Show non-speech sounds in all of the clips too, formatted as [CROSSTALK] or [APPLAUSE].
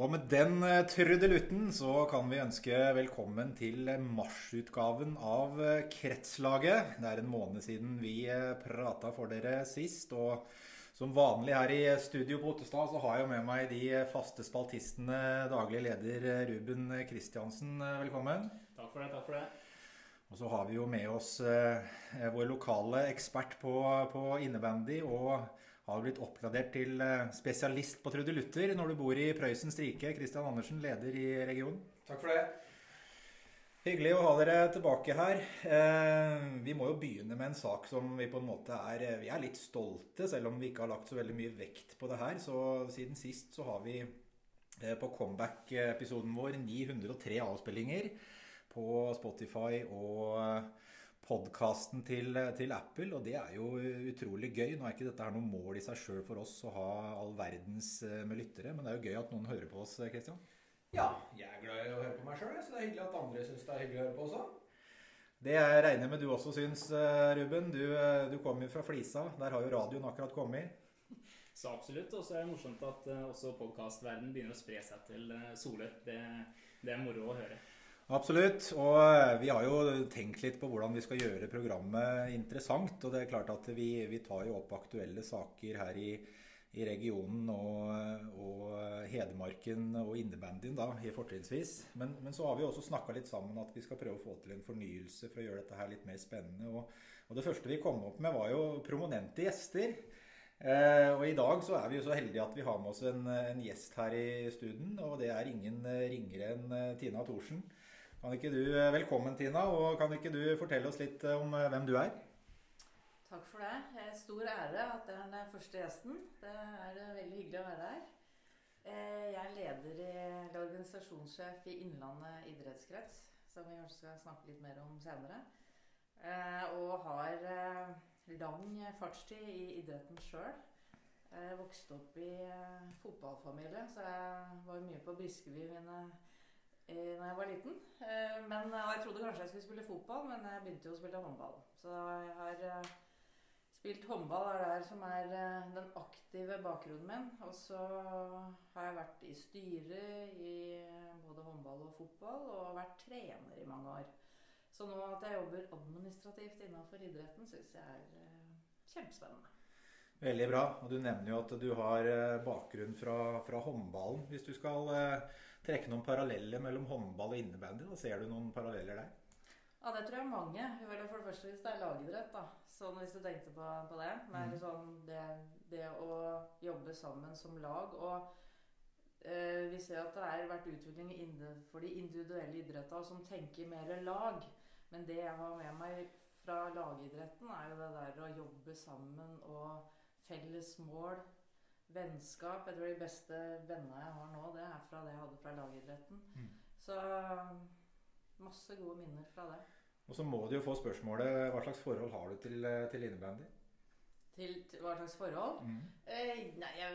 Og med den eh, trudelutten så kan vi ønske velkommen til marsutgaven av eh, Kretslaget. Det er en måned siden vi eh, prata for dere sist. Og som vanlig her i studio på Ottestad så har jeg med meg de faste spaltistene. Daglig leder Ruben Kristiansen, velkommen. Takk for det. takk for det. Og så har vi jo med oss vår lokale ekspert på, på innebandy. og har blitt oppgradert til eh, spesialist på trudelutter når du bor i Prøysens rike. Kristian Andersen, leder i regionen. Takk for det. Hyggelig å ha dere tilbake her. Eh, vi må jo begynne med en sak som vi på en måte er Vi er litt stolte, selv om vi ikke har lagt så veldig mye vekt på det her. Så siden sist så har vi eh, på comeback-episoden vår 903 avspillinger på Spotify og podkasten til, til, Apple, og det er jo utrolig gøy. Nå er ikke dette her noe mål i seg sjøl for oss å ha all verdens eh, med lyttere, men det er jo gøy at noen hører på oss, Kristian. Ja, jeg er glad i å høre på meg sjøl, så det er hyggelig at andre syns det er hyggelig å høre på også. Det jeg regner med du også syns, eh, Ruben. Du, eh, du kommer jo fra Flisa. Der har jo radioen akkurat kommet. Så absolutt. Og så er det morsomt at også podkastverdenen begynner å spre seg til Solør. Det, det er moro å høre. Absolutt. Og eh, vi har jo tenkt litt på hvordan vi skal gjøre programmet interessant. Og det er klart at vi, vi tar jo opp aktuelle saker her i, i regionen og, og, Hedmarken og innebandyen da, i fortrinnsvis. Men, men, så har vi også snakka litt sammen at vi skal prøve å få til en fornyelse for å gjøre dette her litt mer spennende. Og, og det første vi kom opp med, var jo prominente gjester. Eh, og i dag så er vi jo så heldige at vi har med oss en, en gjest her i studien. Og det er ingen ringere enn eh, Tina Thorsen. Kan ikke du, eh, Velkommen, Tina. og Kan ikke du fortelle oss litt eh, om eh, hvem du er? Takk for det. det er Stor ære at det er den første gjesten. Det er veldig hyggelig å være her. Jeg er leder i, eller organisasjonssjef i Innlandet idrettskrets, som vi kanskje skal snakke litt mer om senere. Og har lang fartstid i idretten sjøl. Jeg vokste opp i fotballfamilie, så jeg var mye på Briskeby mine da jeg var liten. Eh, men, og jeg trodde kanskje jeg skulle spille fotball, men jeg begynte jo å spille håndball. Så jeg har eh, spilt håndball er det som er eh, den aktive bakgrunnen min. Og så har jeg vært i styret i både håndball og fotball, og vært trener i mange år. Så nå at jeg jobber administrativt innenfor idretten, syns jeg er kjempespennende. Veldig bra. Og du nevner jo at du har bakgrunn fra, fra håndballen. Hvis du skal trekke noen paralleller mellom håndball og innebandy? Da ser du noen paralleller der? Ja, det tror jeg mange. For det første hvis det er lagidrett. da. Sånn Hvis du tenkte på, på det. Men mm. sånn, det, det, å jobbe sammen som lag. Og eh, vi ser at det har vært utvikling for de individuelle idrettene som tenker mer lag. Men det jeg har med meg fra lagidretten, er jo det der å jobbe sammen og felles mål vennskap. Jeg tror de beste vennene jeg har nå, det er fra det jeg hadde fra lagidretten. Mm. Så masse gode minner fra det. Og så må du jo få spørsmålet hva slags forhold har du til, eh, til innebandy? Til, til, hva slags forhold? Mm. Eh, nei, jeg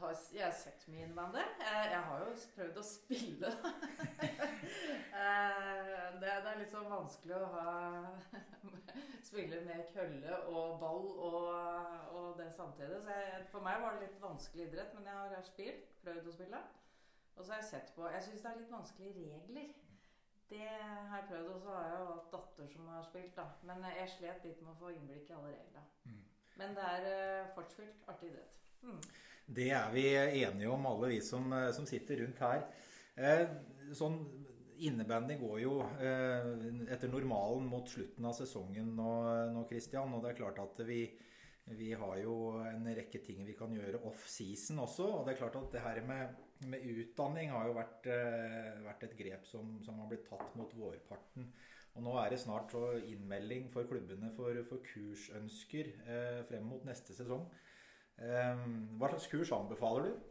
har, jeg har, sett mye innebandy. Jeg, jeg, har jo prøvd å spille. [LAUGHS] eh, det, det, er litt sånn vanskelig å ha [LAUGHS] spille med kølle og ball og, og det samtidig. Så jeg, for meg var det litt vanskelig idrett, men jeg har spilt, prøvd å spille. Og så har jeg sett på Jeg syns det er litt vanskelige regler. Det har jeg prøvd, og så har jeg jo hatt datter som har spilt, da. Men jeg slet litt med å få innblikk i alle reglene. Mm. Men det er uh, fortsatt artig idrett. Mm. Det er vi enige om, alle vi som, eh, som sitter rundt her. Eh, sånn Innebandy går jo eh, etter normalen mot slutten av sesongen nå, nå Christian. Og det er klart at vi, vi, har jo en rekke ting vi kan gjøre off-season også. Og det er klart at det her med, med utdanning har jo vært, eh, vært et grep som, som, har blitt tatt mot vårparten. Og nå er det snart innmelding for klubbene for, for kursønsker eh, frem mot neste sesong. Eh, hva slags kurs anbefaler du?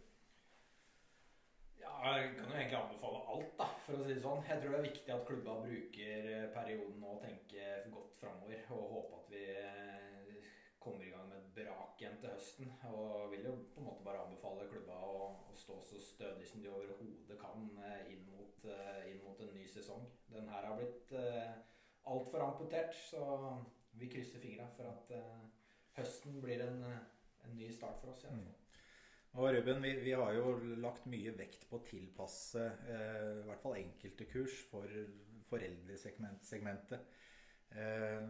Ja, jeg kan jo egentlig anbefale alt, da, for å si det sånn. Jeg tror det er viktig at klubba bruker eh, perioden og tenker godt framover. Og håper at vi eh, kommer i gang med et brak igjen til høsten. Og vil jo på en måte bare anbefale klubba å, å stå så stødig som de overhodet kan eh, inn mot, inn mot, en ny sesong. Den her har blitt uh, altfor amputert, så vi krysser fingra for at uh, høsten blir en, en, ny start for oss. i. Mm. Og Ruben, vi, vi, har jo lagt mye vekt på å tilpasse eh, i hvert fall enkelte kurs for foreldresegmentet. Eh,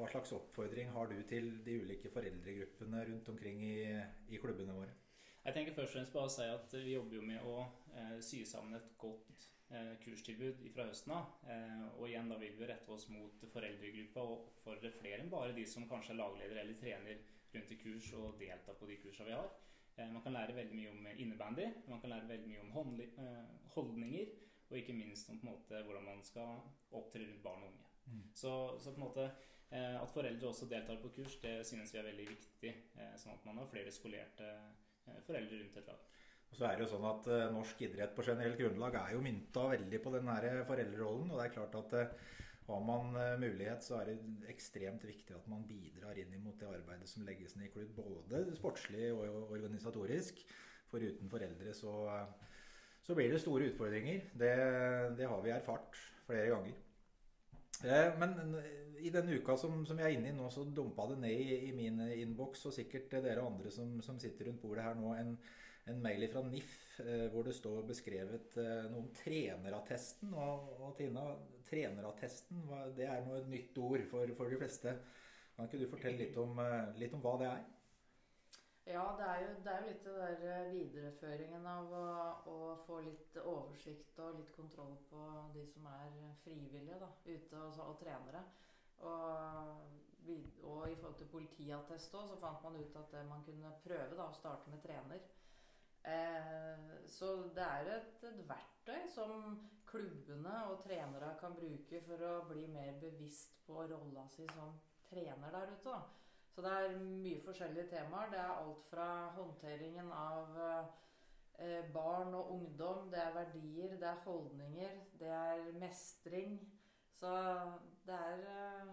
hva slags oppfordring har du til de ulike foreldregruppene rundt omkring i, i klubbene våre? Jeg tenker først og fremst bare å si at Vi jobber jo med å eh, sy sammen et godt eh, kurstilbud fra høsten av. Eh, og igjen da vil vi rette oss mot foreldregruppa og oppfordre flere enn bare de som kanskje er lagleder eller trener rundt i kurs og deltar på de kursene vi har. Eh, man kan lære veldig mye om innebandy, man kan lære veldig mye om eh, holdninger, og ikke minst om måte hvordan man skal opptre rundt barn og unge. Mm. Så, så, på en måte at foreldre også deltar på kurs, det synes vi er veldig viktig. Sånn at man har flere skolerte foreldre rundt et lag. Og så er det jo sånn at Norsk idrett på generelt grunnlag er jo mynta veldig på den foreldrerollen. Og det er klart at har man eh, mulighet, så er det ekstremt viktig at man bidrar inn mot det arbeidet som legges ned i klubb, både sportslig og organisatorisk. For uten foreldre så, så blir det store utfordringer. Det, det, har vi erfart flere ganger. Eh, men i denne uka som, som, jeg er inne i nå, så dumpa det ned i, i min innboks, og sikkert dere andre som, som sitter rundt bordet her nå, en, en mail fra NIF eh, hvor det står beskrevet noe om trenerattesten. Og, og Tina, trenerattesten, det er noe nytt ord for, for, de fleste. Kan ikke du fortelle litt om, eh, litt om hva det er? Ja, det er, jo, det er jo litt det der eh, videreføringen av å, å, få litt oversikt og litt kontroll på de som er frivillige da, ute og, og trenere. Og, og, i forhold til politiattest òg, så fant man ut at man kunne prøve da, å starte med trener. Eh, så det er et, et verktøy som klubbene og trenere kan bruke for å bli mer bevisst på rolla si som trener der ute. Da. Så det er mye forskjellige temaer. Det er alt fra håndteringen av eh, barn og ungdom, det er verdier, det er holdninger, det er mestring. Så det er eh,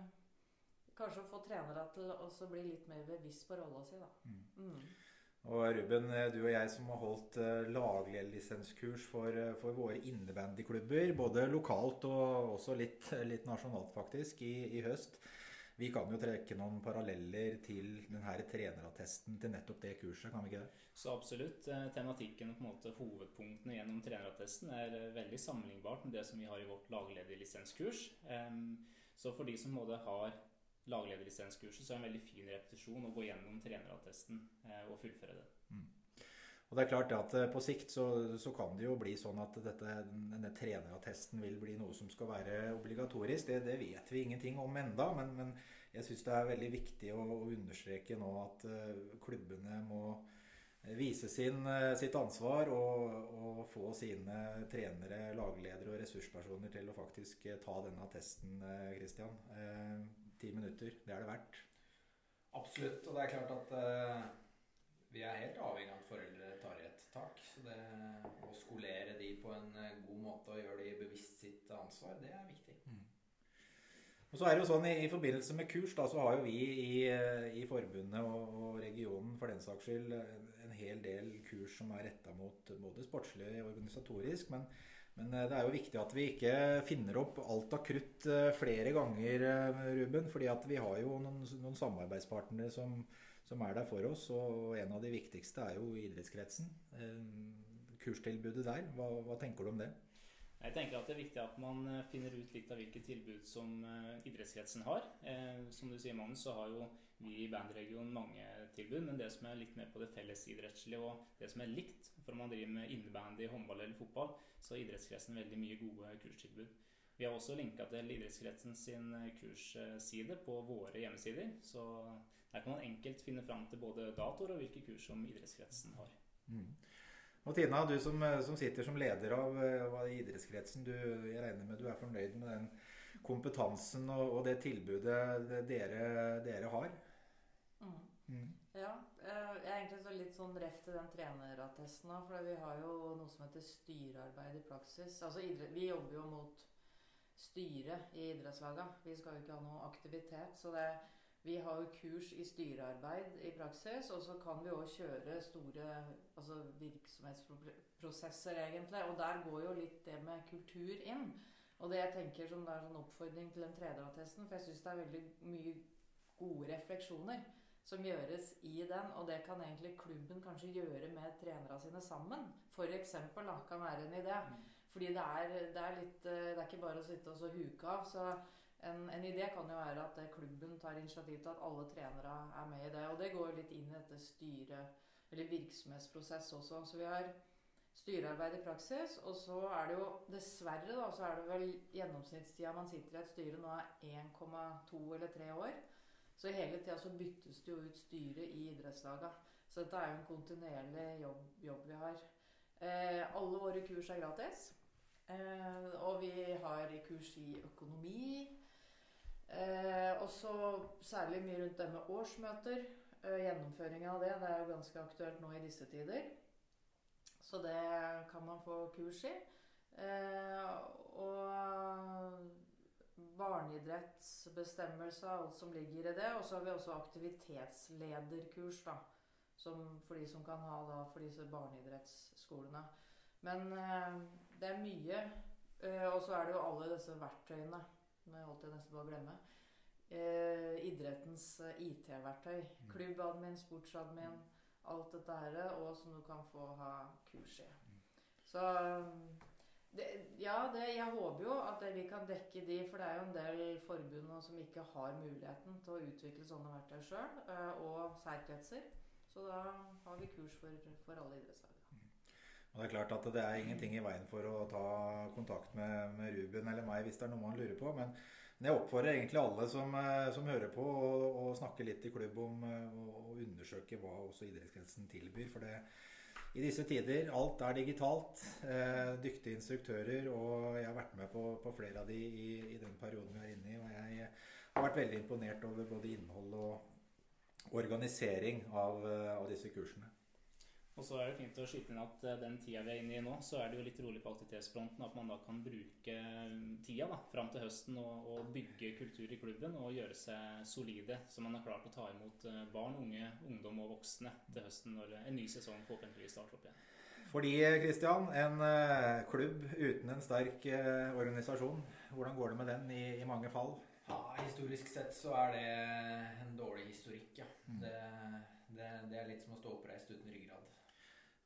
kanskje å få trenere til å bli litt mer bevisst på rolla si, da. Mm. Mm. Og Ruben, eh, du og jeg som har holdt uh, laglederlisenskurs for, for våre innebandyklubber, både lokalt og også litt, litt nasjonalt faktisk, i, i, høst. Vi kan jo trekke noen paralleller til denne trenerattesten til nettopp det kurset, kan vi ikke det? Så absolutt. Tematikken og på en måte hovedpunktene gjennom trenerattesten er veldig sammenlignbart med det som vi har i vårt laglederlisenskurs. Um, så for de som både har laglederlisenskurset, så er det en veldig fin repetisjon å gå gjennom trenerattesten eh, og fullføre det. Mm. Og det er klart at eh, På sikt så, så, kan det jo bli sånn at dette, denne trenerattesten vil bli noe som skal være obligatorisk. Det, det vet vi ingenting om enda, men, men jeg syns det er veldig viktig å, å understreke nå at uh, klubbene må vise sin, sitt ansvar og, og, få sine trenere, lagledere og ressurspersoner til å faktisk ta denne testen, Christian ti minutter. Det er det verdt. Absolutt. Og det er klart at uh, vi er helt avhengig av at foreldre tar i et tak. Så det å skolere de på en eh, god måte og gjøre de bevisst sitt ansvar, det er viktig. Mm. Og så er det jo sånn I, i forbindelse med kurs da, så har jo vi i, i forbundet og, og, regionen for den saks skyld en hel del kurs som er retta mot både sportslig og organisatorisk. men men eh, det er jo viktig at vi ikke finner opp alt av krutt eh, flere ganger, Ruben. fordi at vi har jo noen, noen samarbeidspartnere som, som, er der for oss. Og en av de viktigste er jo idrettskretsen. Kurstilbudet der. Hva, hva tenker du om det? Jeg tenker at Det er viktig at man finner ut litt av hvilke tilbud som idrettskretsen har. som du sier, Magnus, så har jo vi i bandregionen mange tilbud. Men det som er litt mer på det fellesidrettslige og det som er likt for om man driver med innebandy, håndball eller fotball, så har idrettskretsen veldig mye gode kurstilbud. Vi har også linka til idrettskretsen sin kursside på våre hjemmesider. Så der kan man enkelt finne fram til både datoer og hvilke kurs som idrettskretsen har. Mm. Og Tina, du som, som, sitter som leder av, av idrettskretsen, du, jeg regner med du er fornøyd med den kompetansen og, og det tilbudet dere, dere har? Mm. Mm. Ja. Eh, jeg er egentlig så litt sånn ref til den trenerattesten òg. For vi har jo noe som heter styrearbeid i praksis. Altså Vi jobber jo mot styret i idrettslaga. Vi skal jo ikke ha noe aktivitet. Så det, vi har jo kurs i styrearbeid i praksis. Og så kan vi òg kjøre store altså virksomhetsprosesser, egentlig. Og der går jo litt det med kultur inn. Og det jeg tenker som det er sånn oppfordring til den tredjeattesten, for jeg syns det er veldig mye gode refleksjoner som gjøres i den, og det kan egentlig klubben kanskje gjøre med trenerne sine sammen. Da, kan være en idé. Fordi det er, det er litt Det er ikke bare å sitte og så huke av. Så en, en, idé kan jo være at klubben tar initiativ til at alle trenere er med i det. Og det går litt inn i dette styret, eller virksomhetsprosess også. Så vi har styrearbeid i praksis. Og så er det jo dessverre da, så er det vel gjennomsnittstida man sitter i et styre nå er 1,2 eller 3 år. Så hele tida så byttes det jo ut styre i idrettslaga. Så dette er jo en kontinuerlig jobb, jobb vi har. Eh, alle våre kurs er gratis. Eh, og vi har kurs i økonomi. Eh, og så særlig mye rundt det med årsmøter. Eh, gjennomføringen av det. Det er jo ganske aktuelt nå i disse tider. Så det kan man få kurs i. Eh, og barneidrettsbestemmelser, alt som ligger i det. Og så har vi også aktivitetslederkurs, da. Som, for de som kan ha da, for disse barneidrettsskolene. Men eh, det er mye. Eh, og så er det jo alle disse verktøyene. Nå holdt jeg nesten på å glemme. Eh, idrettens eh, IT-verktøy. Mm. Klubbadmin, sportsadmin. Alt dette her. Og som du kan få ha kurs i. Mm. Så det, ja, det, jeg håper jo at vi kan dekke de, for det er jo en del forbund som ikke har muligheten til å utvikle sånne verktøy sjøl, eh, og særkretser. Så da har vi kurs for, for alle idrettslag. Og Det er klart at det er ingenting i veien for å ta kontakt med, med Ruben eller meg hvis det er noe man lurer på. Men, men jeg oppfordrer egentlig alle som, eh, som hører på, å snakke litt i klubb om å undersøke hva også idrettsgrensen tilbyr. For det, i disse tider. Alt er digitalt. Eh, dyktige instruktører. Og jeg har vært med på, på flere av de i, i, den perioden vi er inne i. Og jeg har vært veldig imponert over både innhold og organisering av, eh, av disse kursene. Og så er det fint å skyte inn at eh, den tida vi er inne i nå, så er det jo litt rolig på aktivitetsfronten. At man da kan bruke mm, tida da, fram til høsten og, og, bygge kultur i klubben og gjøre seg solide. Så man har klart å ta imot eh, barn, unge, ungdom og voksne til høsten når en ny sesong forhåpentligvis starter opp igjen. Fordi, Kristian, en eh, klubb uten en sterk organisasjon, hvordan går det med den i, i mange fall? Ja, Historisk sett så er det en dårlig historikk, ja. Mm. Det, det, det, er litt som å stå oppreist uten ryggrad.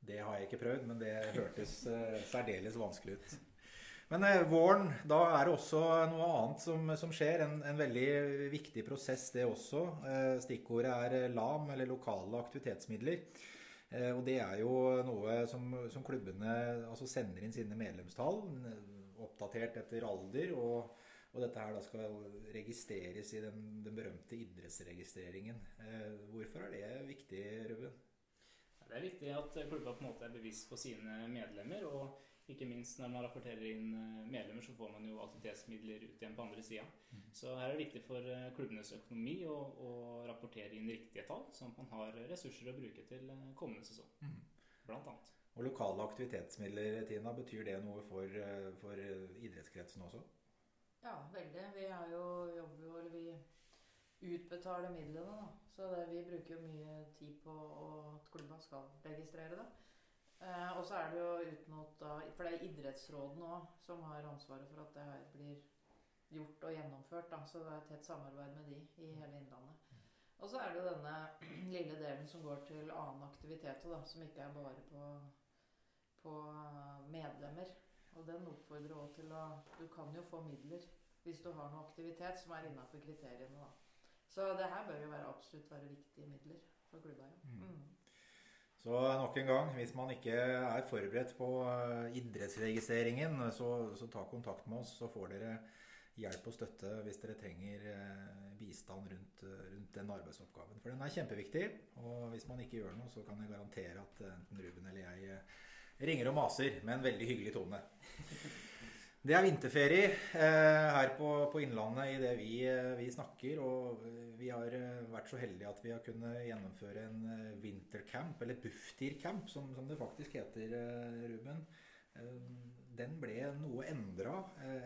Det har jeg ikke prøvd, men det hørtes uh, særdeles vanskelig ut. Men uh, våren, da er det også noe annet som, som skjer. En, en, veldig viktig prosess, det også. Uh, stikkordet er LAM, eller lokale aktivitetsmidler. og det er jo noe som, som klubbene altså sender inn sine medlemstall, oppdatert etter alder. og og dette her da skal registreres i den, den berømte idrettsregistreringen. hvorfor er det viktig, Ruben? Det er viktig at klubba på en måte er bevisst på sine medlemmer. og ikke minst når man rapporterer inn eh, medlemmer, så får man jo aktivitetsmidler ut igjen på andre sida. Mm. Så her er det viktig for eh, klubbenes økonomi å, å, rapportere inn riktige tall, sånn at man har ressurser å bruke til eh, kommende sesong. Mm. Blant annet. Og lokale aktivitetsmidler, Tina, betyr det noe for, for idrettskretsen også? Ja, veldig. Vi har jo, jobber jo, eller vi utbetale midlene. Da. Så det, vi bruker jo mye tid på at klubba skal registrere det. Eh, og så er det jo uten at da For det er idrettsråden òg som har ansvaret for at det her blir gjort og gjennomført. Da. Så det er tett samarbeid med de i hele Innlandet. Og så er det jo denne [CLEARS THROAT] lille delen som går til annen aktivitet, da, som ikke er bare på, på medlemmer. Og den oppfordrer òg til å Du kan jo få midler hvis du har noe aktivitet som er innafor kriteriene. da. Så det her bør jo være absolutt være viktige midler for klubba. Ja. Mm. mm. Så nok en gang, hvis man ikke er forberedt på eh, idrettsregistreringen, så, så ta kontakt med oss, så får dere hjelp og støtte hvis dere trenger eh, bistand rundt, rundt, den arbeidsoppgaven. For den er kjempeviktig, og hvis man ikke gjør noe, så kan jeg garantere at enten Ruben eller jeg eh, ringer og maser med en veldig hyggelig tone. [LAUGHS] Det er vinterferie eh, her på, på, Innlandet i det vi, eh, vi, snakker. Og vi har eh, vært så heldige at vi har kunnet gjennomføre en eh, vintercamp, eller Bufdir-camp, som, som, det faktisk heter, Ruben. Den ble noe endra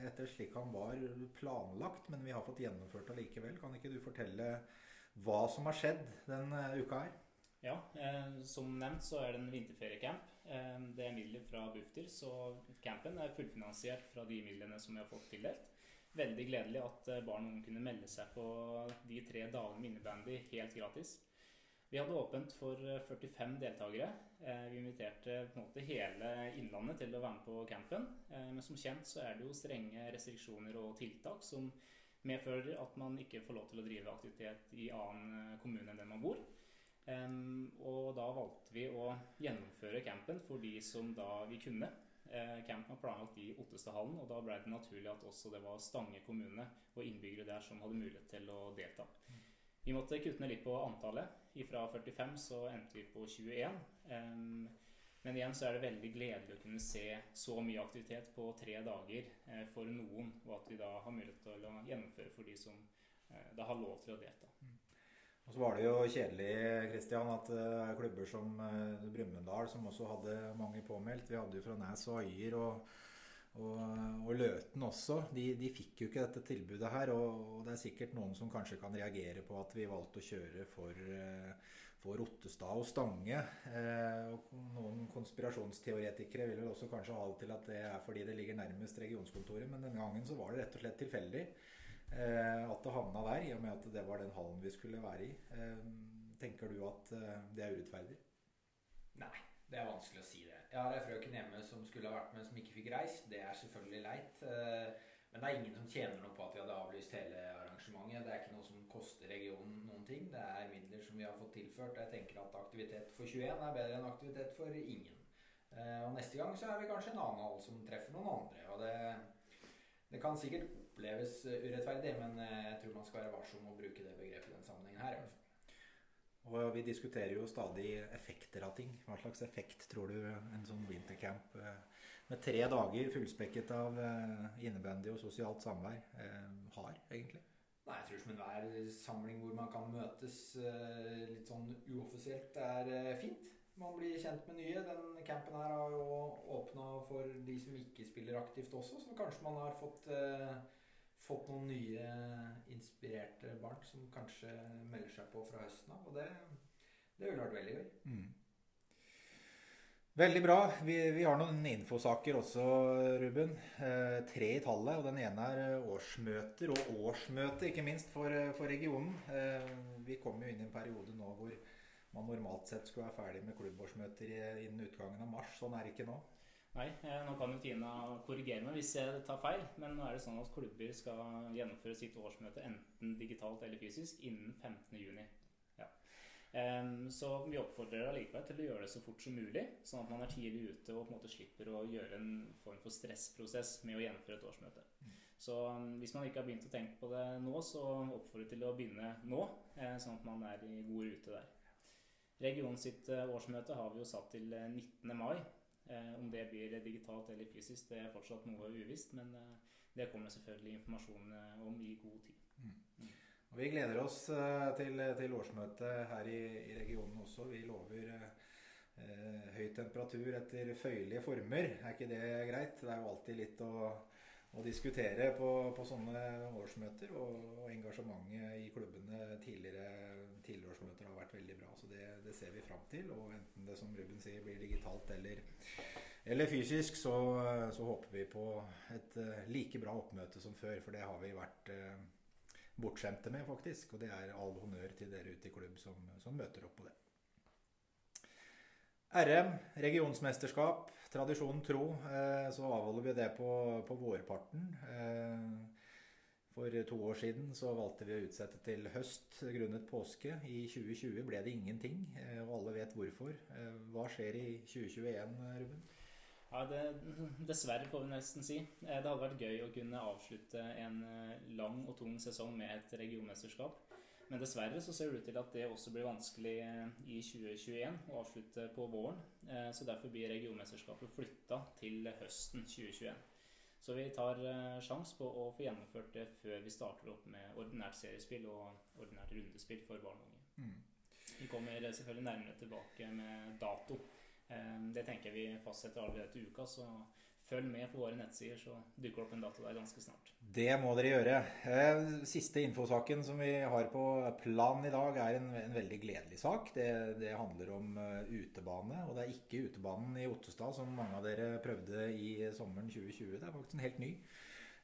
etter slik han var planlagt, men vi har fått gjennomført det likevel. Kan ikke du fortelle hva som har skjedd den uka her? Ja, eh, som nevnt så er det en vinterferiecamp. Eh, det er midler fra Bufdir, så campen er fullfinansiert fra de midlene som vi har fått tildelt. Veldig gledelig at eh, barn og unge kunne melde seg på de tre dagene med innebandy helt gratis. Vi hadde åpent for 45 deltakere. Vi inviterte på en måte hele Innlandet til å være med på campen. Men som kjent så er det jo strenge restriksjoner og tiltak som medfører at man ikke får lov til å drive aktivitet i annen kommune enn den man bor. Og da valgte vi å gjennomføre campen for de som da vi kunne. Uh, campen var planlagt i Ottestadhallen, og da ble det naturlig at også det var Stange kommune og innbyggere der som hadde mulighet til å delta. Vi måtte kutte ned litt på antallet. Fra 45 så endte vi på 21. Men igjen så er det veldig gledelig å kunne se så mye aktivitet på tre dager uh, for noen, og at vi da har mulighet til å gjennomføre for de som uh, da har lov til å delta. Og så var det jo kjedelig Christian, at uh, klubber som uh, Brumunddal, som også hadde mange påmeldt Vi hadde jo fra Næs og Øyer og, og, og, Løten også. De, de, fikk jo ikke dette tilbudet her. Og, og, det er sikkert noen som kanskje kan reagere på at vi valgte å kjøre for, uh, for Ottestad og Stange. og noen konspirasjonsteoretikere vil vel også kanskje ha det til at det er fordi det ligger nærmest regionskontoret, men denne gangen så var det rett og slett tilfeldig. Eh, at det havna der, i og med at det var den hallen vi skulle være i. Eh, tenker du at eh, det er urettferdig? Nei, det er vanskelig å si det. Jeg har ei frøken hjemme som skulle ha vært med, som ikke fikk reist. Det er selvfølgelig leit. Men det er ingen som tjener noe på at vi hadde avlyst hele arrangementet. Det er ikke noe som koster regionen noen ting. Det er midler som vi har fått tilført. Jeg tenker at aktivitet for 21 er bedre enn aktivitet for ingen. Og neste gang så er vi kanskje en annen hall som treffer noen andre. Og det, det kan sikkert oppleves eh, urettferdig, men eh, jeg tror man skal være varsom med å bruke det begrepet i den sammenhengen her. Og Vi diskuterer jo stadig effekter av ting. Hva slags effekt tror du en sånn wintercamp eh, med tre dager fullspekket av innebandy og sosialt samvær har, egentlig? Nei, Jeg tror som enhver samling hvor man kan møtes litt sånn uoffisielt, er fint man blir kjent med nye. Den campen her har jo åpna for de som ikke spiller aktivt også, så kanskje man har fått, fått noen nye inspirerte barn som kanskje melder seg på fra høsten av. Og det, det ville vært veldig gøy. Mm. Veldig bra. Vi, vi, har noen infosaker også, Ruben. Eh, tre i tallet. og Den ene er eh, årsmøter, og årsmøte ikke minst for, eh, for regionen. Eh, vi kommer jo inn i en periode nå hvor man normalt sett skulle være ferdig med klubbårsmøter innen utgangen av mars. Sånn er det ikke nå. Nei, eh, nå kan jo Tina korrigere meg hvis jeg tar feil, men nå er det sånn at klubber skal gjennomføre sitt årsmøte enten digitalt eller fysisk innen 15.6. Ja. Så vi oppfordrer deg allikevel til å gjøre det så fort som mulig, sånn at man er tidlig ute og på en måte slipper å gjøre en form for stressprosess med å gjennomføre et årsmøte. Så hvis man ikke har begynt å tenke på det nå, så oppfordrer jeg til å begynne nå, eh, sånn at man er i god rute der. Regionen sitt eh, årsmøte har vi jo satt til 19. Eh, mai. Eh, om det blir digitalt eller fysisk, det er fortsatt noe uvisst. Men det kommer selvfølgelig informasjon om i god tid. Mm. Mm. Og vi gleder oss til, til årsmøtet her i, i, regionen også. Vi lover eh, høy temperatur etter føyelige former. Er ikke det greit? Det er jo alltid litt å å diskutere på, på, sånne årsmøter. Og, og, engasjementet i klubbene tidligere, tidligere årsmøter har vært veldig bra. Så det, det, ser vi fram til. Og enten det som Ruben sier blir digitalt eller, eller fysisk, så, så, håper vi på et uh, like bra oppmøte som før. For det har vi vært uh, bortskjemte med, faktisk. Og det er all honnør til dere ute i klubb som, som møter opp på det. RM, regionsmesterskap. Tradisjonen tro eh, så avholder vi det på, på vårparten. Eh, for to år siden så valgte vi å utsette til høst grunnet påske. I 2020 ble det ingenting, eh, og alle vet hvorfor. Hva skjer i 2021, Ruben? Ja, det, Dessverre, får vi nesten si. Det hadde vært gøy å kunne avslutte en lang og tung sesong med et regionmesterskap. Men dessverre så ser det ut til at det også blir vanskelig eh, i 2021 å avslutte på våren. Eh, så derfor blir regionmesterskapet flytta til høsten 2021. Så vi tar sjanse sjans på å få gjennomført det før vi starter opp med ordinært seriespill og ordinært rundespill for barn og unge. Mm. Vi kommer selvfølgelig nærmere tilbake med dato. Det tenker vi fastsetter allerede til uka, så følg med på våre nettsider, så dukker det opp en dato der ganske snart. Det må dere gjøre. Eh, siste infosaken som vi har på planen i dag, er en, en veldig gledelig sak. Det, det, handler om eh, utebane. Og det er ikke utebanen i Ottestad som mange av dere prøvde i sommeren 2020. Det er faktisk en helt ny.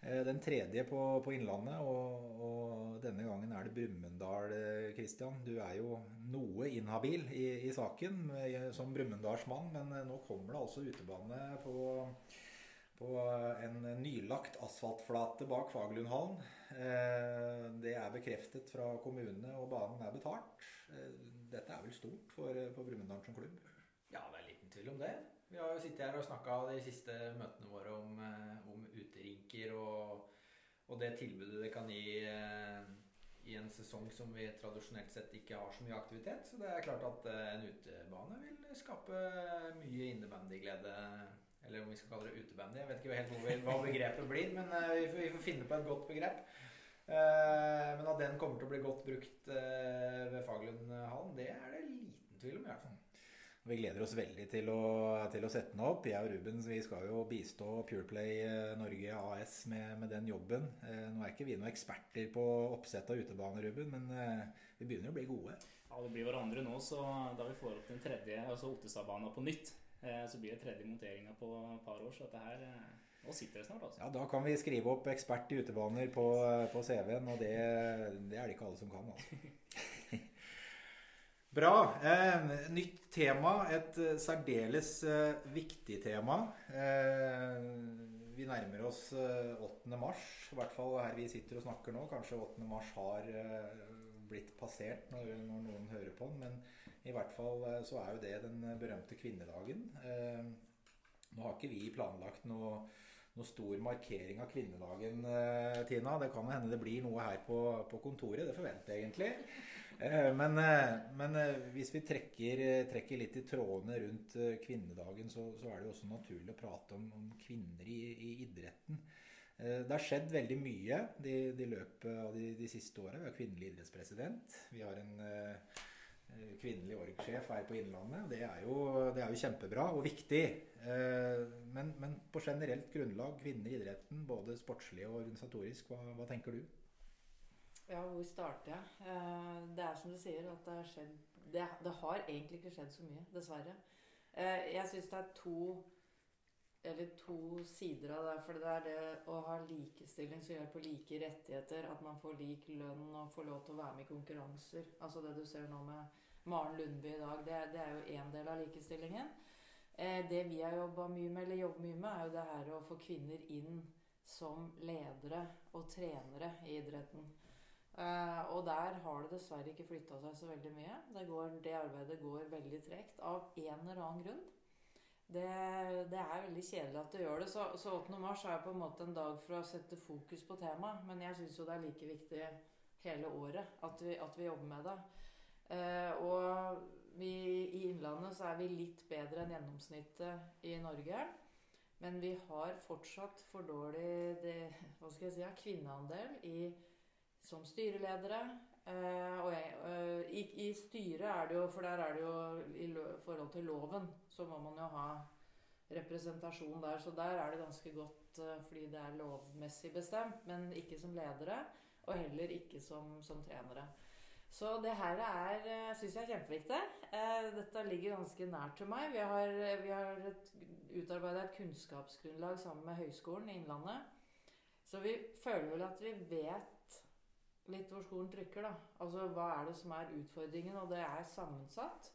Eh, den tredje på, på Innlandet, og, og, denne gangen er det Brumunddal, Kristian. Du er jo noe inhabil i, i saken som Brumunddalsmann, men nå kommer det altså utebane på, på en nylagt asfaltflate bak Fagerlundhallen. Det er bekreftet fra kommunene, og banen er betalt. Dette er vel stort for, for Brumunddal som klubb? Ja, det er liten tvil om det. Vi har jo sittet her og snakka de siste møtene våre om, eh, om uterinker og, og, det tilbudet det kan gi eh, i en sesong som vi tradisjonelt sett ikke har så mye aktivitet. Så det er klart at eh, en utebane vil skape mye innebandyglede. Eller om vi skal kalle det utebandy. Jeg vet ikke helt hva begrepet blir, men vi får, vi får finne på et godt begrep. Men at den kommer til å bli godt brukt ved Fagerlundhallen, det er det liten tvil om. i hvert fall. Vi gleder oss veldig til å, til å sette den opp. Jeg og Ruben vi skal jo bistå Pureplay eh, Norge AS med, med, den jobben. Eh, nå er ikke vi noen eksperter på oppsett av utebane, Ruben, men eh, vi begynner å bli gode. Ja, det blir hverandre nå, så da vi får opp den tredje, altså Ottestadbanen på nytt, så blir det tredje monteringa på et par år. Så dette her nå sitter det snart, altså. Ja, Da kan vi skrive opp ekspert i utebaner på, på CV-en, og det, det, er det ikke alle som kan. altså. [LAUGHS] Bra. Eh, nytt tema. Et eh, særdeles eh, viktig tema. Eh, vi nærmer oss 8. Eh, mars, i hvert fall her vi sitter og snakker nå. Kanskje 8. mars har eh, blitt passert når, når, noen hører på den. Men i hvert fall så er jo det den berømte kvinnedagen. nå har ikke vi planlagt noe noe stor markering av kvinnedagen, Tina. Det kan hende det blir noe her på, på kontoret. Det forventer jeg egentlig. Eh, men, eh, men, eh, hvis vi trekker, trekker, litt i trådene rundt kvinnedagen, så, så, er det jo også naturlig å prate om, om kvinner i, i, idretten. Det har skjedd veldig mye i løpet av de, de siste åra. Vi har kvinnelig idrettspresident. Vi har en uh, kvinnelig org-sjef her på Innlandet. Det er, jo, det er jo kjempebra og viktig. Uh, men, men, på generelt grunnlag, kvinner i idretten, både sportslig og organisatorisk, hva, hva tenker du? Ja, hvor starter jeg? Eh, det er som du sier, at det har skjedd det, det, har egentlig ikke skjedd så mye, dessverre. Eh, jeg syns det er to eller to sider av det. For det er det å ha likestilling som gjør på like rettigheter, at man får lik lønn og får lov til å være med i konkurranser. Altså det du ser nå med Maren Lundby i dag, det, det er jo én del av likestillingen. Eh, det vi har jobba mye med, eller jobber mye med, er jo det her å få kvinner inn som ledere og trenere i idretten. Eh, og der har det dessverre ikke flytta seg så veldig mye. Det, går, det, arbeidet går veldig tregt av en eller annen grunn. Det, det, er veldig kjedelig at du gjør det. Så, så 8. mars er på en måte en dag for å sette fokus på temaet. Men jeg syns jo det er like viktig hele året at vi, at vi jobber med det. Eh, og vi, i Innlandet så er vi litt bedre enn gjennomsnittet i Norge. Men vi har fortsatt for dårlig det, hva skal jeg si, kvinneandel i som styreledere. Uh, og jeg, uh, i, i, styret er det jo For der er det jo i forhold til loven, så må man jo ha representasjon der. Så der er det ganske godt uh, fordi det er lovmessig bestemt, men ikke som ledere. Og heller ikke som, som trenere. Så det her er, syns jeg er kjempeviktig. dette ligger ganske nært til meg. Vi har, vi har utarbeida et kunnskapsgrunnlag sammen med Høgskolen i Innlandet. Så vi føler vel at vi vet litt hvor skolen trykker, da. Altså hva er det som er utfordringen? Og det er sammensatt.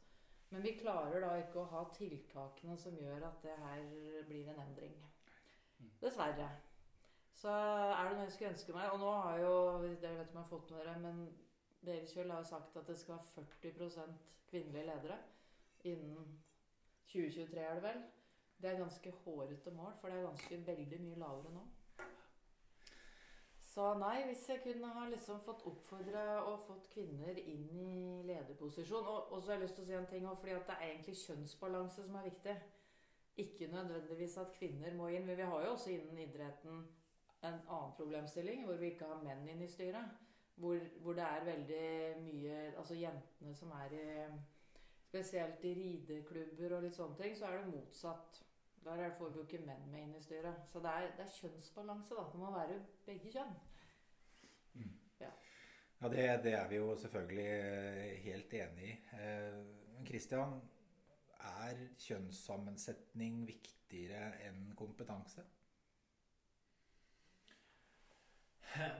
Men vi klarer da ikke å ha tiltakene som gjør at det her blir en endring. Mm. Dessverre. Så er det noe jeg skulle ønske meg Og nå har jo Dere vet om jeg har fått med dere, men Berisfjell har jo sagt at det skal være 40% kvinnelige ledere innen 2023, er det vel. Det er ganske hårete mål, for det er ganske veldig mye lavere nå. Så nei, hvis jeg kunne ha liksom fått oppfordra og fått kvinner inn i lederposisjon Og, og så har jeg lyst til å si en ting fordi at det er egentlig kjønnsbalanse som er viktig. Ikke nødvendigvis at kvinner må inn. Men vi har jo også innen idretten en annen problemstilling hvor vi ikke har menn inn i styret. Hvor, hvor det er veldig mye Altså jentene som er i Spesielt i rideklubber og litt sånne ting, så er det motsatt. Der får vi jo ikke menn med inn i styret. Så det er, det er kjønnsbalanse. da. Det må være begge kjønn. Mm. Ja, ja det, det, er vi jo selvfølgelig eh, helt enig i. Men eh, Christian, er kjønnssammensetning viktigere enn kompetanse?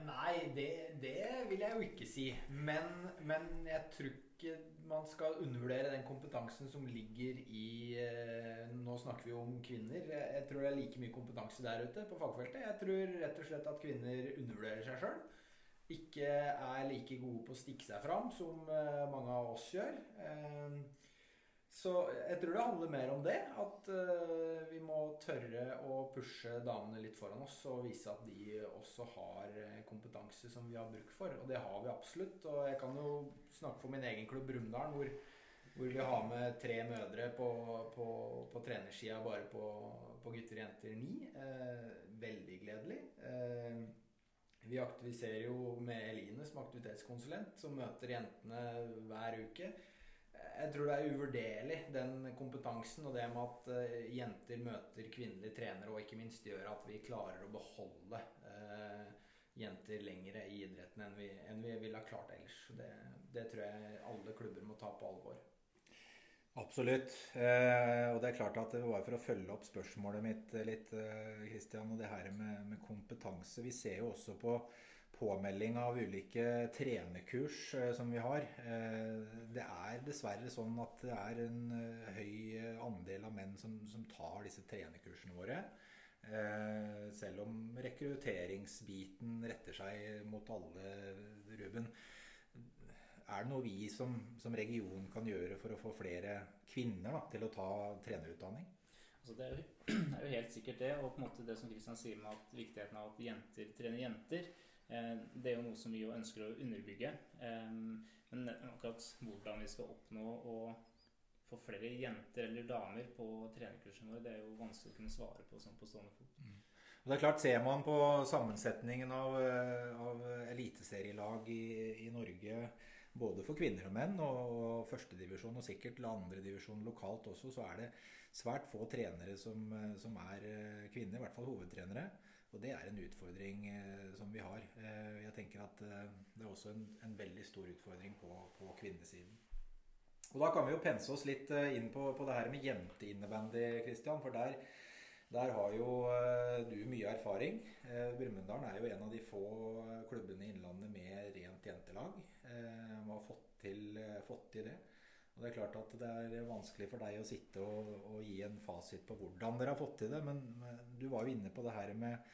Nei, det, det, vil jeg jo ikke si. Men, men, jeg tror ikke man skal undervurdere den kompetansen som ligger i eh, Nå snakker vi om kvinner. Jeg tror det er like mye kompetanse der ute på fagfeltet. Jeg tror rett og slett at kvinner undervurderer seg sjøl. Ikke er like gode på å stikke seg fram som eh, mange av oss gjør. Så jeg tror det handler mer om det. At uh, vi må tørre å pushe damene litt foran oss og vise at de også har eh, kompetanse som vi har bruk for. Og det har vi absolutt. Og jeg kan jo snakke for min egen klubb Brumunddal, hvor, hvor, vi har med tre mødre på, på, på trenersida bare på, på, gutter og jenter ni. Eh, veldig gledelig. Eh, vi aktiviserer jo med Eline som aktivitetskonsulent, som møter jentene hver uke jeg tror det er uvurderlig, den kompetansen og det med at uh, jenter møter kvinnelige trenere, og ikke minst gjør at vi klarer å beholde uh, jenter lengre i idretten enn vi, enn vi ville ha klart ellers. Det, det, tror jeg alle klubber må ta på alvor. Absolutt. Eh, og det er klart at det var for å følge opp spørsmålet mitt litt, Kristian, og det her med, med kompetanse. Vi ser jo også på påmelding av ulike trenerkurs eh, som vi har. Eh, det er dessverre sånn at det er en eh, høy andel av menn som, som tar disse trenerkursene våre. Selv om rekrutteringsbiten retter seg mot alle, Ruben. Er det noe vi som, som region kan gjøre for å få flere kvinner da, til å ta trenerutdanning? Altså det, er jo, [CLEARS THROAT] helt sikkert det. Og på en måte det som Kristian sier med at viktigheten av at jenter trener jenter. Eh, det er jo noe som vi jo ønsker å underbygge. Eh, men akkurat hvordan vi skal oppnå å få flere jenter eller damer på trenerkursene våre, det er jo vanskelig å kunne svare på sånn på stående fot. Mm. Og det er klart, Ser man på sammensetningen av, eh, av eliteserielag i, i, Norge, både for kvinner og menn, og førstedivisjon og sikkert andredivisjon lokalt også, så er det svært få trenere som, som er kvinner, i hvert fall hovedtrenere. Og det er en utfordring eh, som vi har. Eh, jeg tenker at eh, det er også en, en veldig stor utfordring på, på, kvinnesiden. Og Da kan vi jo pense oss litt inn på, på det her med jenteinnebandy, Christian. For der, der, har jo du mye erfaring. Brumunddal er jo en av de få klubbene i Innlandet med rent jentelag. Vi har fått til, fått til det. Og Det er klart at det er vanskelig for deg å sitte og, og, gi en fasit på hvordan dere har fått til det, men du var jo inne på det her med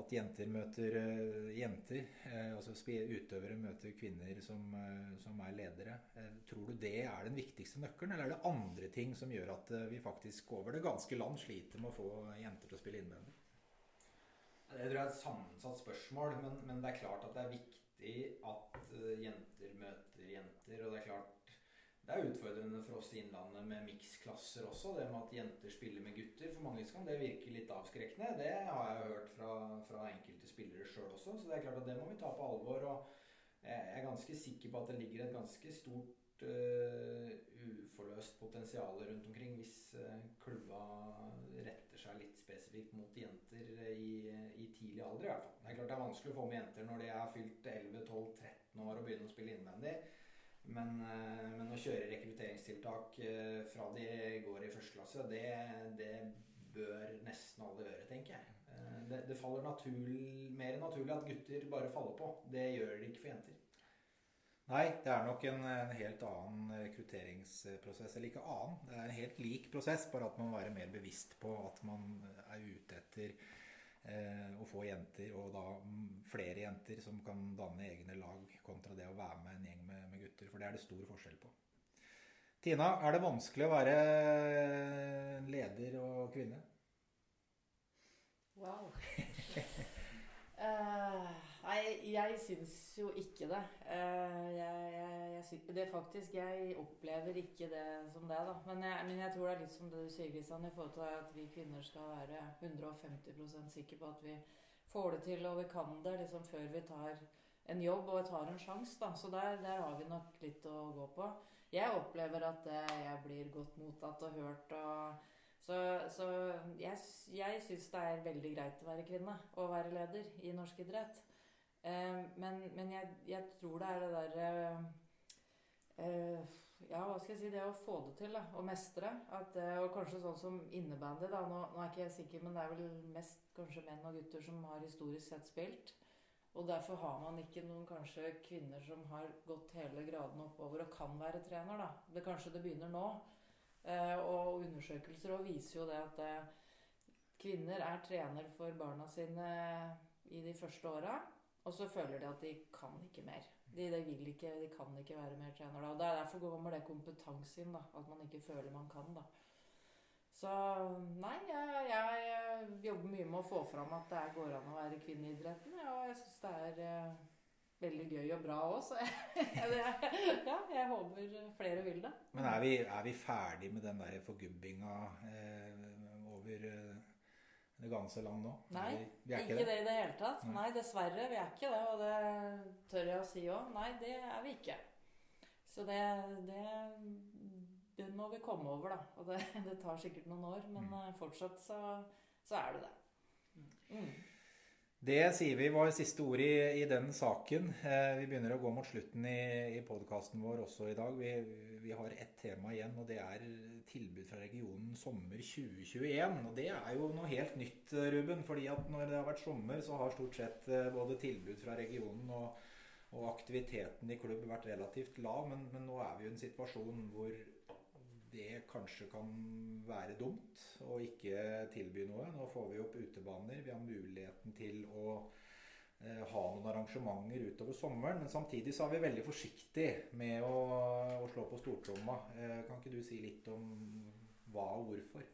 at jenter møter uh, jenter. Uh, altså utøvere møter kvinner som, uh, som er ledere. tror du det er den viktigste nøkkelen, eller er det andre ting som gjør at vi faktisk over det ganske land sliter med å få jenter til å spille innvendig? Det tror jeg er et sammensatt spørsmål, men, men, det er klart at det er viktig at jenter møter jenter. Og det er klart det er utfordrende for oss i Innlandet med miksklasser også. Det med at jenter spiller med gutter. For mange kan det virke litt avskrekkende. Det har jeg hørt fra, fra enkelte spillere sjøl også. Så det er klart at det må vi ta på alvor. Og jeg er ganske sikker på at det ligger et ganske stort uh, uforløst potensial rundt omkring hvis uh, klubba retter seg litt spesifikt mot jenter i, i tidlig alder. i hvert fall. Det er klart det er vanskelig å få med jenter når de er fylt 11-12-13 år og begynner å spille innvendig. Men, eh, men, å kjøre rekrutteringstiltak eh, fra de går i første klasse, det, det bør nesten alle gjøre, tenker jeg. Eh, det, det faller naturlig, mer naturlig at gutter bare faller på. Det gjør det ikke for jenter. Nei, det er nok en, en, helt annen rekrutteringsprosess. Eller ikke annen, det er en helt lik prosess, bare at man må være mer bevisst på at man er ute etter å få jenter, og da flere jenter som kan danne egne lag, kontra det å være med en gjeng med, med gutter. For det er det stor forskjell på. Tina, er det vanskelig å være leder og kvinne? Wow. uh, [LAUGHS] nei, jeg syns jo ikke det. Jeg, jeg, jeg, syns, det faktisk, jeg opplever ikke det som det, da. Men jeg, men jeg tror det er litt som det du sier, Kristian, i forhold til at vi kvinner skal være 150% sikre på at vi får det til og vi kan det liksom før vi tar en jobb og tar en sjanse. Så der, der, har vi nok litt å gå på. Jeg opplever at jeg blir godt mottatt og hørt. Og, så, så, jeg, jeg syns det er veldig greit å være kvinne og være leder i norsk idrett. Eh, men, men jeg, jeg, tror det er det derre eh, Ja, hva skal jeg si Det å få det til, da. Å mestre. At, eh, og kanskje sånn som innebandy, da. Nå, nå, er ikke jeg sikker, men det er vel mest kanskje menn og gutter som har historisk sett spilt. Og derfor har man ikke noen kanskje kvinner som har gått hele graden oppover og kan være trener. da. Det Kanskje det begynner nå. Eh, og undersøkelser og viser jo det at eh, kvinner er trener for barna sine i de første åra. Og så føler de at de kan ikke mer. De, de vil ikke, de kan ikke være mer trener da. Og er Derfor kommer det kompetanse inn. da, At man ikke føler man kan. da. Så nei, jeg, jeg, jobber mye med å få fram at det går an å være kvinne i idretten. Og jeg syns det er eh, veldig gøy og bra òg, så [LAUGHS] ja, jeg håper flere vil det. Men er vi, er vi ferdig med den der forgubbinga eh, over eh, det ganske land nå? Nei, vi, vi ikke, ikke det. i det hele tatt. Nei. Nei, dessverre. Vi er ikke det, og det tør jeg å si òg. Nei, det er vi ikke. Så det, det, det må vi komme over, da. Og det, [LAUGHS] det tar sikkert noen år, men Mm. eh, fortsatt så, så er det det. Mm. Det sier vi var siste ord i, i den saken. Eh, vi begynner å gå mot slutten i, i podkasten vår også i dag. Vi, vi har ett tema igjen, og det er tilbud fra regionen sommer 2021. Og det er jo noe helt nytt, Ruben. fordi at når det har vært sommer, så har stort sett eh, både tilbud fra regionen og, og aktiviteten i klubb vært relativt lav. Men, men nå er vi i en situasjon hvor det kanskje kan være dumt å ikke tilby noe. Nå får vi opp utebaner. Vi har muligheten til å eh, ha noen arrangementer utover sommeren. Men samtidig så er vi veldig forsiktige med å, å slå på stortromma. Eh, kan ikke du si litt om hva og hvorfor?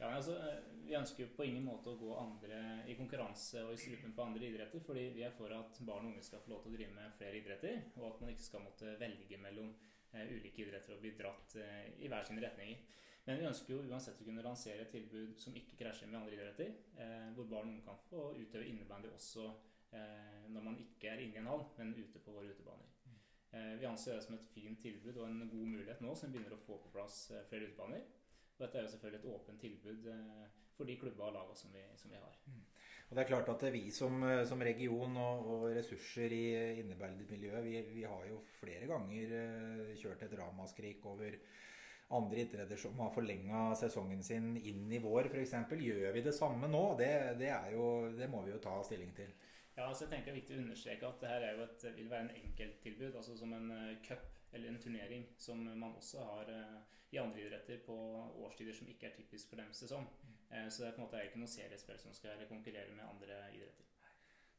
Ja, altså, eh, Vi ønsker på ingen måte å gå andre i konkurranse og i strupen på andre idretter, fordi vi er for at barn og unge skal få lov til å drive med flere idretter, og at man ikke skal måtte velge mellom ulike idretter og bli dratt eh, i hver sine retninger. Men vi ønsker jo uansett å kunne lansere et tilbud som ikke krasjer med andre idretter, eh, hvor barn og unge kan få utøve innebandy også eh, når man ikke er inne i en hall, men ute på våre utebaner. Eh, vi anser det som et fint tilbud og en god mulighet nå som vi begynner å få på plass eh, flere utebaner. Og dette er jo selvfølgelig et åpent tilbud eh, for de klubba og laga som, som vi har. Og det er klart at vi som, eh, som region og, og ressurser i innebandymiljøet, vi, vi har jo flere ganger eh, kjørt et ramaskrik over andre idretter som har forlenga sesongen sin inn i vår, f.eks. Gjør vi det samme nå? Det, det, jo, det må vi jo ta stilling til. Ja, altså jeg tenker Det er viktig å understreke at det her jo et, vil være en enkelttilbud, altså som en eh, cup eller en turnering, som man også har i andre idretter på årstider som ikke er typisk for deres sesong. Eh, så det er på en måte ikke noe seriespill som skal konkurrere med andre idretter.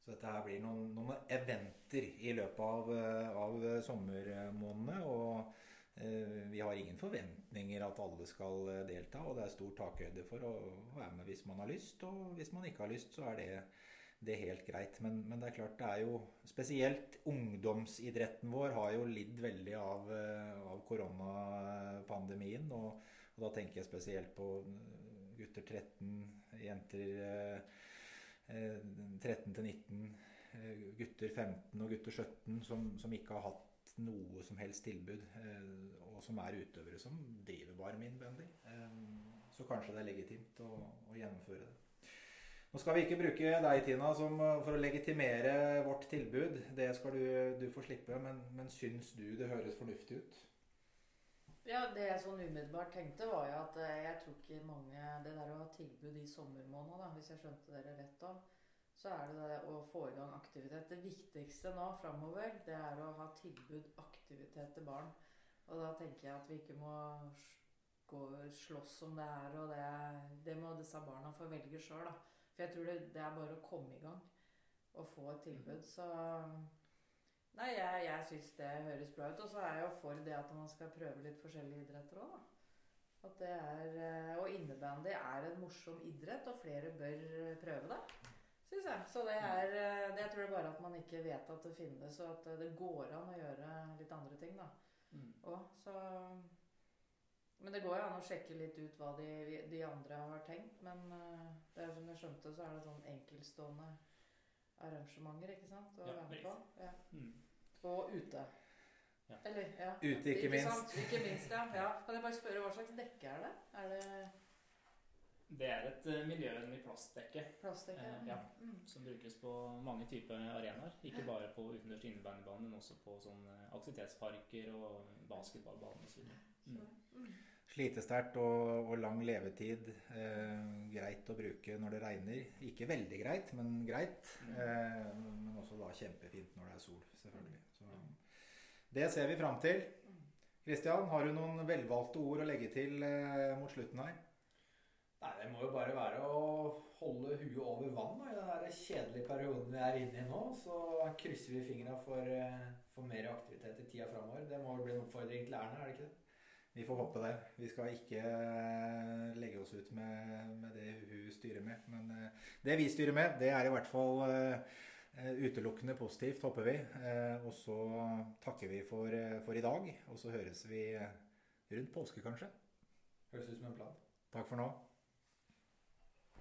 Så dette her blir noen, noen eventer i løpet av, eh, av sommermånedene. Og eh, vi har ingen forventninger at alle skal eh, delta. Og det er stor takhøyde for å være med hvis man har lyst. Og hvis man ikke har lyst, så er det, det er helt greit. Men, men det er klart det er jo Spesielt ungdomsidretten vår har jo lidd veldig av, eh, av koronapandemien. Og, og da tenker jeg spesielt på gutter 13, jenter eh, eh, 13 til 19, eh, gutter 15 og gutter 17 som, som ikke har hatt noe som helst tilbud, eh, og som er utøvere som driver bare med innvendig. Eh, så kanskje det er legitimt å, å gjennomføre det. Nå skal vi ikke bruke deg, Tina, som, eh, for å legitimere vårt tilbud. Det skal du, du få slippe. Men, men syns du det høres fornuftig ut? Ja, Det jeg sånn umiddelbart tenkte, var jo at eh, jeg tror ikke mange Det der å ha tilbud i sommermåned, da, hvis jeg skjønte dere rett da, så er det det å få i gang aktivitet. Det viktigste nå framover, det er å ha tilbud aktivitet til barn. Og da tenker jeg at vi ikke må gå slåss om det her, og det, det må disse barna få velge sjøl, da. For jeg tror det, det er bare å komme i gang og få et tilbud. Så Nei, jeg, jeg syns det høres bra ut. Og så er jeg jo for det at man skal prøve litt forskjellige idretter òg. At det er, eh, og innebandy er en morsom idrett, og flere bør eh, prøve det. Syns jeg. Så det er eh, det Jeg tror det bare at man ikke vet at det finnes, og at det går an å gjøre litt andre ting, da. Og, så Men det går jo an å sjekke litt ut hva de, de andre har tenkt. Men det er som jeg skjønte, så er det sånn enkeltstående arrangementer, ikke sant? Å Ja, være med på. Ja. Mm. Og ute. Ja. Eller, ja. Ute, ikke minst. Sant? Ikke minst, ja. ja. Kan jeg bare spørre hva slags dekke er det? Er det Det er et eh, miljøvennlig plastdekke plastdekke? Eh, ja. Mm. som brukes på mange typer arenaer. Ikke bare på utendørs innebandybane, men også på sånn eh, aktivitetsparker og basketballbaner osv. Så, mm. slitesterkt og, og, lang levetid. Eh, greit å bruke når det regner. Ikke veldig greit, men greit. Eh, men også da kjempefint når det er sol, selvfølgelig. Så, det ser vi fram til. Kristian, har du noen velvalgte ord å legge til eh, mot slutten her? Nei, Det må jo bare være å holde huet over vann da, i den kjedelige perioden vi er inne i nå. Så krysser vi fingra for, eh, for mer aktivitet i tida framover. Det må jo bli en oppfordring til Erna, er det ikke det? Vi får håpe det. Vi skal ikke eh, legge oss ut med, med det hun styrer med. Men eh, det vi styrer med, det er i hvert fall utelukkende positivt, håper vi. Og så takker vi for, for i dag. Og så høres vi rundt påske, kanskje. Høres ut som en plan. Takk for nå.